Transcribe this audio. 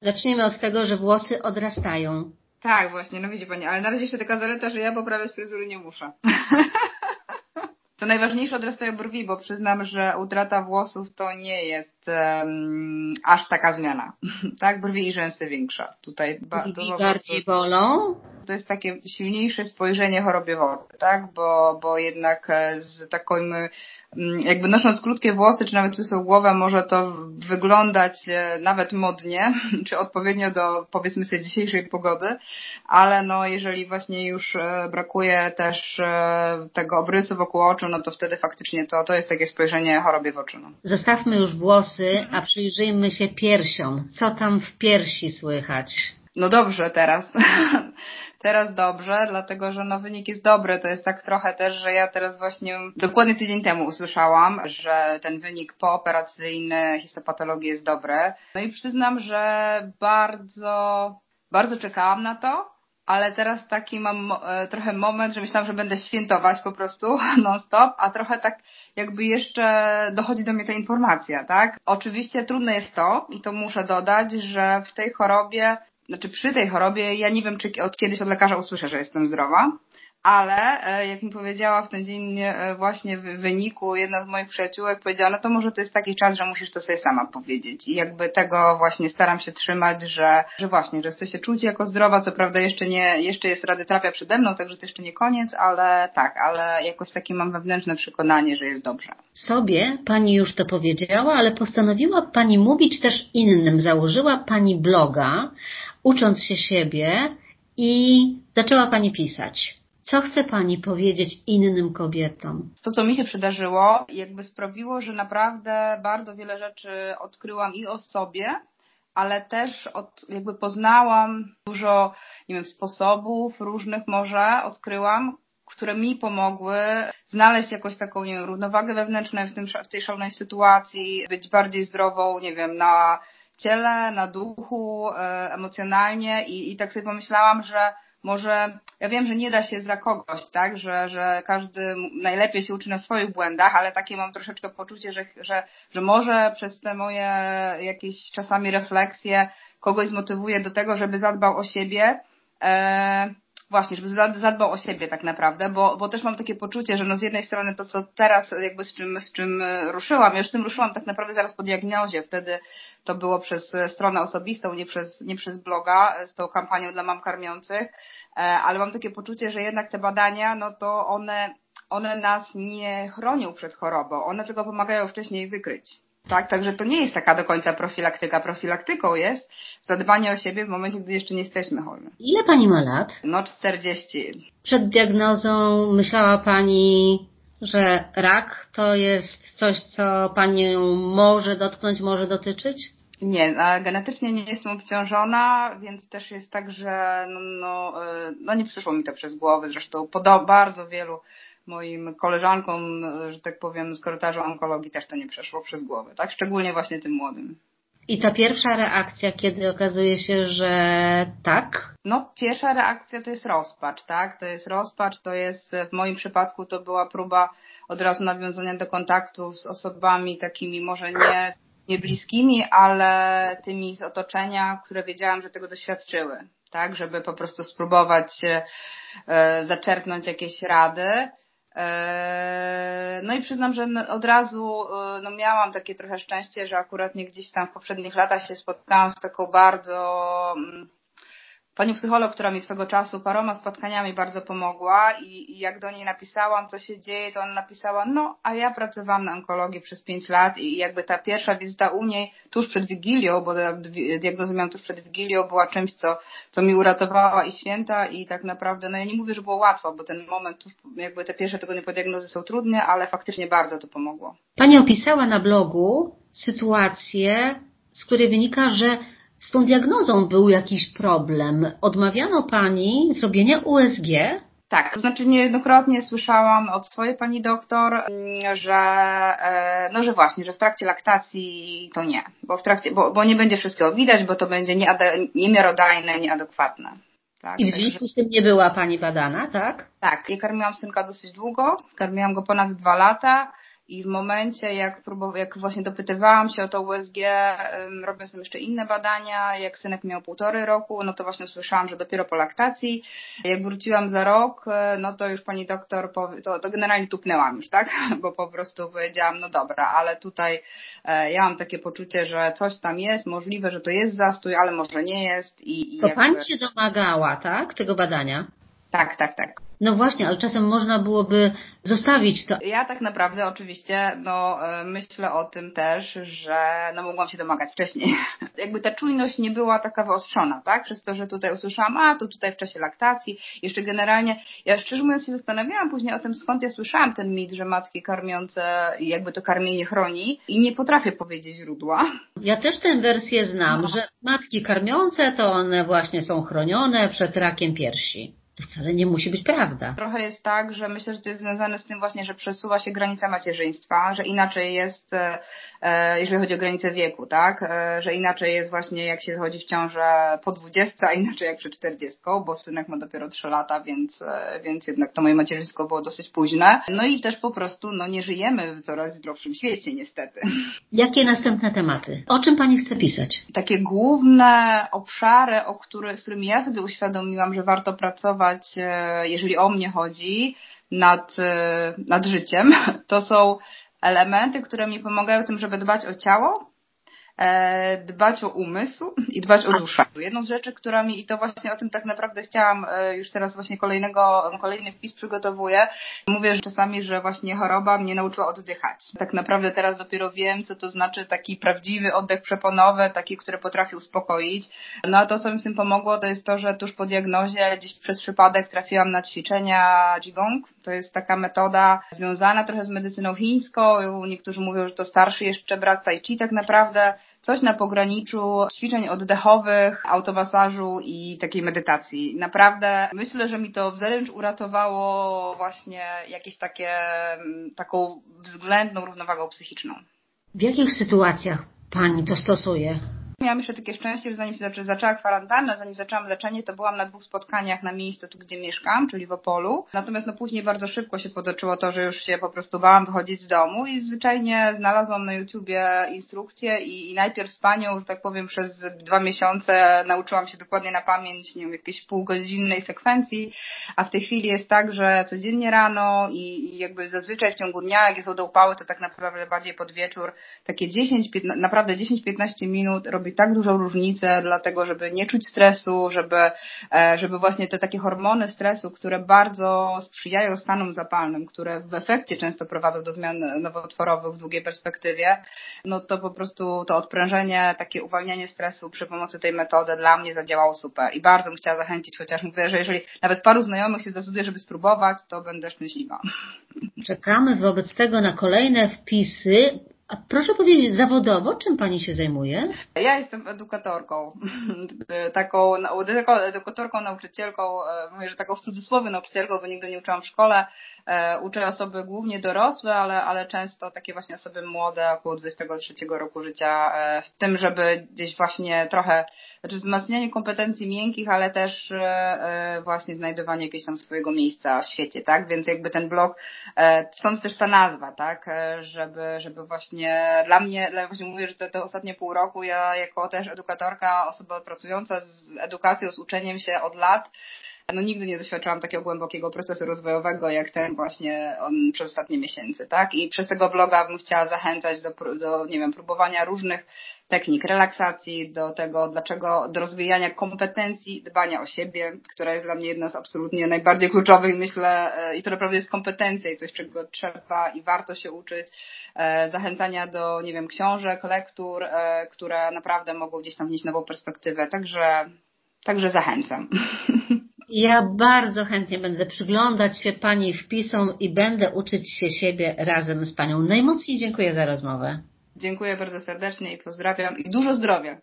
Zacznijmy od tego, że włosy odrastają. Tak, właśnie, no widzi Pani, ale na razie jeszcze taka zaleta, że ja poprawiać fryzury nie muszę. To najważniejsze odrastają brwi, bo przyznam, że utrata włosów to nie jest um, aż taka zmiana. tak, brwi i rzęsy większa. Tutaj brwi bardziej bolą? To jest takie silniejsze spojrzenie chorobie wody, tak, bo, bo jednak e, z takim Mm, jakby nosząc krótkie włosy, czy nawet łysą głowę, może to wyglądać e, nawet modnie, czy odpowiednio do powiedzmy sobie dzisiejszej pogody, ale no jeżeli właśnie już e, brakuje też tego obrysu wokół oczu, no to wtedy faktycznie to, to jest takie spojrzenie chorobie w oczy. No. Zostawmy już włosy, a przyjrzyjmy się piersiom. Co tam w piersi słychać? No dobrze teraz. teraz dobrze, dlatego że no wynik jest dobry. To jest tak trochę też, że ja teraz właśnie dokładnie tydzień temu usłyszałam, że ten wynik pooperacyjny histopatologii jest dobry. No i przyznam, że bardzo, bardzo czekałam na to, ale teraz taki mam e, trochę moment, że myślałam, że będę świętować po prostu non-stop, a trochę tak jakby jeszcze dochodzi do mnie ta informacja, tak? Oczywiście trudne jest to, i to muszę dodać, że w tej chorobie znaczy przy tej chorobie ja nie wiem, czy od kiedyś od lekarza usłyszę, że jestem zdrowa, ale e, jak mi powiedziała w ten dzień e, właśnie w wyniku jedna z moich przyjaciółek powiedziała, no to może to jest taki czas, że musisz to sobie sama powiedzieć. I jakby tego właśnie staram się trzymać, że, że właśnie, że chcę się czuć jako zdrowa, co prawda jeszcze nie, jeszcze jest radioterapia przede mną, także to jeszcze nie koniec, ale tak, ale jakoś takie mam wewnętrzne przekonanie, że jest dobrze. Sobie Pani już to powiedziała, ale postanowiła Pani mówić też innym, założyła Pani bloga, ucząc się siebie i zaczęła Pani pisać. Co chce Pani powiedzieć innym kobietom? To, co mi się przydarzyło, jakby sprawiło, że naprawdę bardzo wiele rzeczy odkryłam i o sobie, ale też od, jakby poznałam dużo, nie wiem, sposobów różnych może odkryłam, które mi pomogły znaleźć jakąś taką, nie wiem, równowagę wewnętrzną w, tym, w tej szalonej sytuacji, być bardziej zdrową, nie wiem, na ciele, na duchu, e, emocjonalnie i, i tak sobie pomyślałam, że może, ja wiem, że nie da się za kogoś, tak, że, że każdy najlepiej się uczy na swoich błędach, ale takie mam troszeczkę poczucie, że, że, że może przez te moje jakieś czasami refleksje kogoś zmotywuje do tego, żeby zadbał o siebie. E, właśnie, żeby zadbał o siebie tak naprawdę, bo, bo też mam takie poczucie, że no z jednej strony to, co teraz jakby z czym, z czym ruszyłam, ja już z tym ruszyłam tak naprawdę zaraz po diagnozie, wtedy to było przez stronę osobistą, nie przez, nie przez bloga, e, z tą kampanią dla mam karmiących, e, ale mam takie poczucie, że jednak te badania, no to one, one nas nie chronią przed chorobą, one tylko pomagają wcześniej wykryć. Tak, także to nie jest taka do końca profilaktyka. Profilaktyką jest zadbanie o siebie w momencie, gdy jeszcze nie jesteśmy chorzy. Ile pani ma lat? No 40. Przed diagnozą myślała pani, że rak to jest coś, co panią może dotknąć, może dotyczyć? Nie, genetycznie nie jestem obciążona, więc też jest tak, że no, no, e, no nie przyszło mi to przez głowę. Zresztą po bardzo wielu moim koleżankom, że tak powiem, z korytarzu onkologii też to nie przeszło przez głowę, tak? Szczególnie właśnie tym młodym. I ta pierwsza reakcja, kiedy okazuje się, że tak? No, pierwsza reakcja to jest rozpacz, tak? To jest rozpacz, to jest, w moim przypadku to była próba od razu nawiązania do kontaktów z osobami takimi może nie, nie bliskimi, ale tymi z otoczenia, które wiedziałam, że tego doświadczyły, tak? Żeby po prostu spróbować e, zaczerpnąć jakieś rady. Eee, no i przyznam, że od razu e, no miałam takie trochę szczęście, że akurat nie gdzieś tam w poprzednich latach się spotkałam z taką bardzo mm, Pani psycholog, która mi swego czasu paroma spotkaniami bardzo pomogła i, i, jak do niej napisałam, co się dzieje, to ona napisała, no, a ja pracowałam na onkologii przez pięć lat i jakby ta pierwsza wizyta u niej tuż przed Wigilią, bo diagnozę miałam tuż przed Wigilią, była czymś, co, co mi uratowała i święta i tak naprawdę, no ja nie mówię, że było łatwo, bo ten moment tuż, jakby te pierwsze tygodnie po diagnozy są trudne, ale faktycznie bardzo to pomogło. Pani opisała na blogu sytuację, z której wynika, że z tą diagnozą był jakiś problem. Odmawiano pani zrobienia USG? Tak, to znaczy niejednokrotnie słyszałam od swojej pani doktor, mm, że e, no że właśnie, że w trakcie laktacji to nie, bo w trakcie, bo, bo nie będzie wszystkiego widać, bo to będzie niemiarodajne, nieadekwatne. Tak, I w związku z tym nie była Pani badana, tak? Tak, ja karmiłam synka dosyć długo, karmiłam go ponad dwa lata i w momencie, jak, próbow- jak właśnie dopytywałam się o to USG, robiąc tam jeszcze inne badania, jak synek miał półtory roku, no to właśnie usłyszałam, że dopiero po laktacji. Jak wróciłam za rok, e, no to już pani doktor, powie, to, to generalnie tupnęłam już, tak? Bo po prostu powiedziałam, no dobra, ale tutaj e, ja mam takie poczucie, że coś tam jest, możliwe, że to jest zastój, ale może nie jest. I, i to jakby... pani się domagała, tak? Tego badania? Tak, tak, tak. No właśnie, ale czasem można byłoby zostawić to. Ja tak naprawdę oczywiście, no e, myślę o tym też, że no mogłam się domagać wcześniej. Jakby ta czujność nie była taka wyostrzona, tak? Przez to, że tutaj usłyszałam, a to tutaj w czasie laktacji. Jeszcze generalnie, ja szczerze mówiąc się zastanawiałam później o tym, skąd ja słyszałam ten mit, że matki karmiące jakby to karmienie chroni i nie potrafię powiedzieć źródła. Ja też tę wersję znam, no. że matki karmiące to one właśnie są chronione przed rakiem piersi to wcale nie musi być prawda. Trochę jest tak, że myślę, że to jest związane z tym właśnie, że przesuwa się granica macierzyństwa, że inaczej jest, e, e, jeżeli chodzi o granicę wieku, tak? E, że inaczej jest właśnie jak się chodzi w ciążę po 20, a inaczej jak przy 40, bo synek ma dopiero 3 lata, więc, więc jednak to moje macierzyństwo było dosyć późne. No i też po prostu no, nie żyjemy w coraz zdrowszym świecie, niestety. Jakie następne tematy? O czym Pani chce pisać? Takie główne obszary, o które, z którymi ja sobie uświadomiłam, że warto pracować, pracować, e, jeżeli o mnie chodzi, nad, e, nad życiem, to są elementy, które mi pomagają w tym, żeby dbać o ciało, dbać o umysł i dbać o duszę. Jedną z rzeczy, która mi, i to właśnie o tym tak naprawdę chciałam, e, już teraz właśnie kolejnego, kolejny wpis przygotowuję, mówię że czasami, że właśnie choroba mnie nauczyła oddychać. Tak naprawdę teraz dopiero wiem, co to znaczy taki prawdziwy oddech przeponowy, taki, który potrafi uspokoić. No a to, co mi w tym pomogło, to jest to, że tuż po diagnozie gdzieś przez przypadek trafiłam na ćwiczenia Qigong. To jest taka metoda związana trochę z medycyną chińską. Niektórzy mówią, że to starszy jeszcze brat Tai Chi tak naprawdę coś na pograniczu ćwiczeń oddechowych, automasażu i takiej medytacji. Naprawdę myślę, że mi to wręcz uratowało właśnie jakieś takie, mm, taką względną równowagą psychiczną. W jakich sytuacjach Pani to stosuje? Miałam jeszcze takie szczęście, że zanim się zaczęła kwarantanna, zanim zaczęłam leczenie, to byłam na dwóch spotkaniach na miejscu tu, gdzie mieszkam, czyli w Opolu. Natomiast no później bardzo szybko się potoczyło to, że już się po prostu bałam wychodzić z domu i zwyczajnie znalazłam na YouTubie instrukcję i, i najpierw z panią, że tak powiem, przez dwa miesiące nauczyłam się dokładnie na pamięć, nie wiem, jakiejś półgodzinnej sekwencji, a w tej chwili jest tak, że codziennie rano i, i jakby zazwyczaj w ciągu dnia, jak są do upały, to tak naprawdę bardziej pod wieczór, takie 10, 15, naprawdę 10-15 minut robię tak dużą różnicę, dlatego żeby nie czuć stresu, żeby, e, żeby właśnie te takie hormony stresu, które bardzo sprzyjają stanom zapalnym, które w efekcie często prowadzą do zmian nowotworowych w długiej perspektywie, no to po prostu to odprężenie, takie uwalnianie stresu przy pomocy tej metody dla mnie zadziałało super i bardzo bym chciała zachęcić, chociaż mówię, że jeżeli nawet paru znajomych się zdecyduje, żeby spróbować, to będę szczęśliwa. Czekamy wobec tego na kolejne wpisy. A proszę powiedzieć, zawodowo czym Pani się zajmuje? Ja jestem edukatorką. taką, edukatorką, nauczycielką, e, mówię, że taką w cudzysłowie nauczycielką, bo nigdy nie uczyłam w szkole. E, uczę osoby głównie dorosłe, ale, ale często takie właśnie osoby młode, około 23 roku życia, e, w tym, żeby gdzieś właśnie trochę, znaczy wzmacnianie kompetencji miękkich, ale też właśnie znajdowanie jakiegoś tam swojego miejsca w świecie, tak? Więc jakby ten blog, stąd też ta nazwa, tak? Żeby, żeby właśnie dla mnie, właśnie mówię, że te, te ostatnie pół roku ja jako też edukatorka, osoba pracująca z edukacją, z uczeniem się od lat, no nigdy nie doświadczałam takiego głębokiego procesu rozwojowego jak ten właśnie on przez ostatnie miesięcy, tak? I przez tego bloga bym chciała zachęcać do, do nie wiem, próbowania różnych technik relaksacji, do tego, dlaczego, do rozwijania kompetencji dbania o siebie, która jest dla mnie jedna z absolutnie najbardziej kluczowych, myślę, e, i to naprawdę jest kompetencja i coś, czego trzeba i warto się uczyć, e, zachęcania do, nie wiem, książek, lektur, e, które naprawdę mogą gdzieś tam wnieść nową perspektywę, także, także zachęcam. Ja bardzo chętnie będę przyglądać się Pani wpisom i będę uczyć się siebie razem z Panią. Najmocniej dziękuję za rozmowę. Dziękuję bardzo serdecznie i pozdrawiam i dużo zdrowia.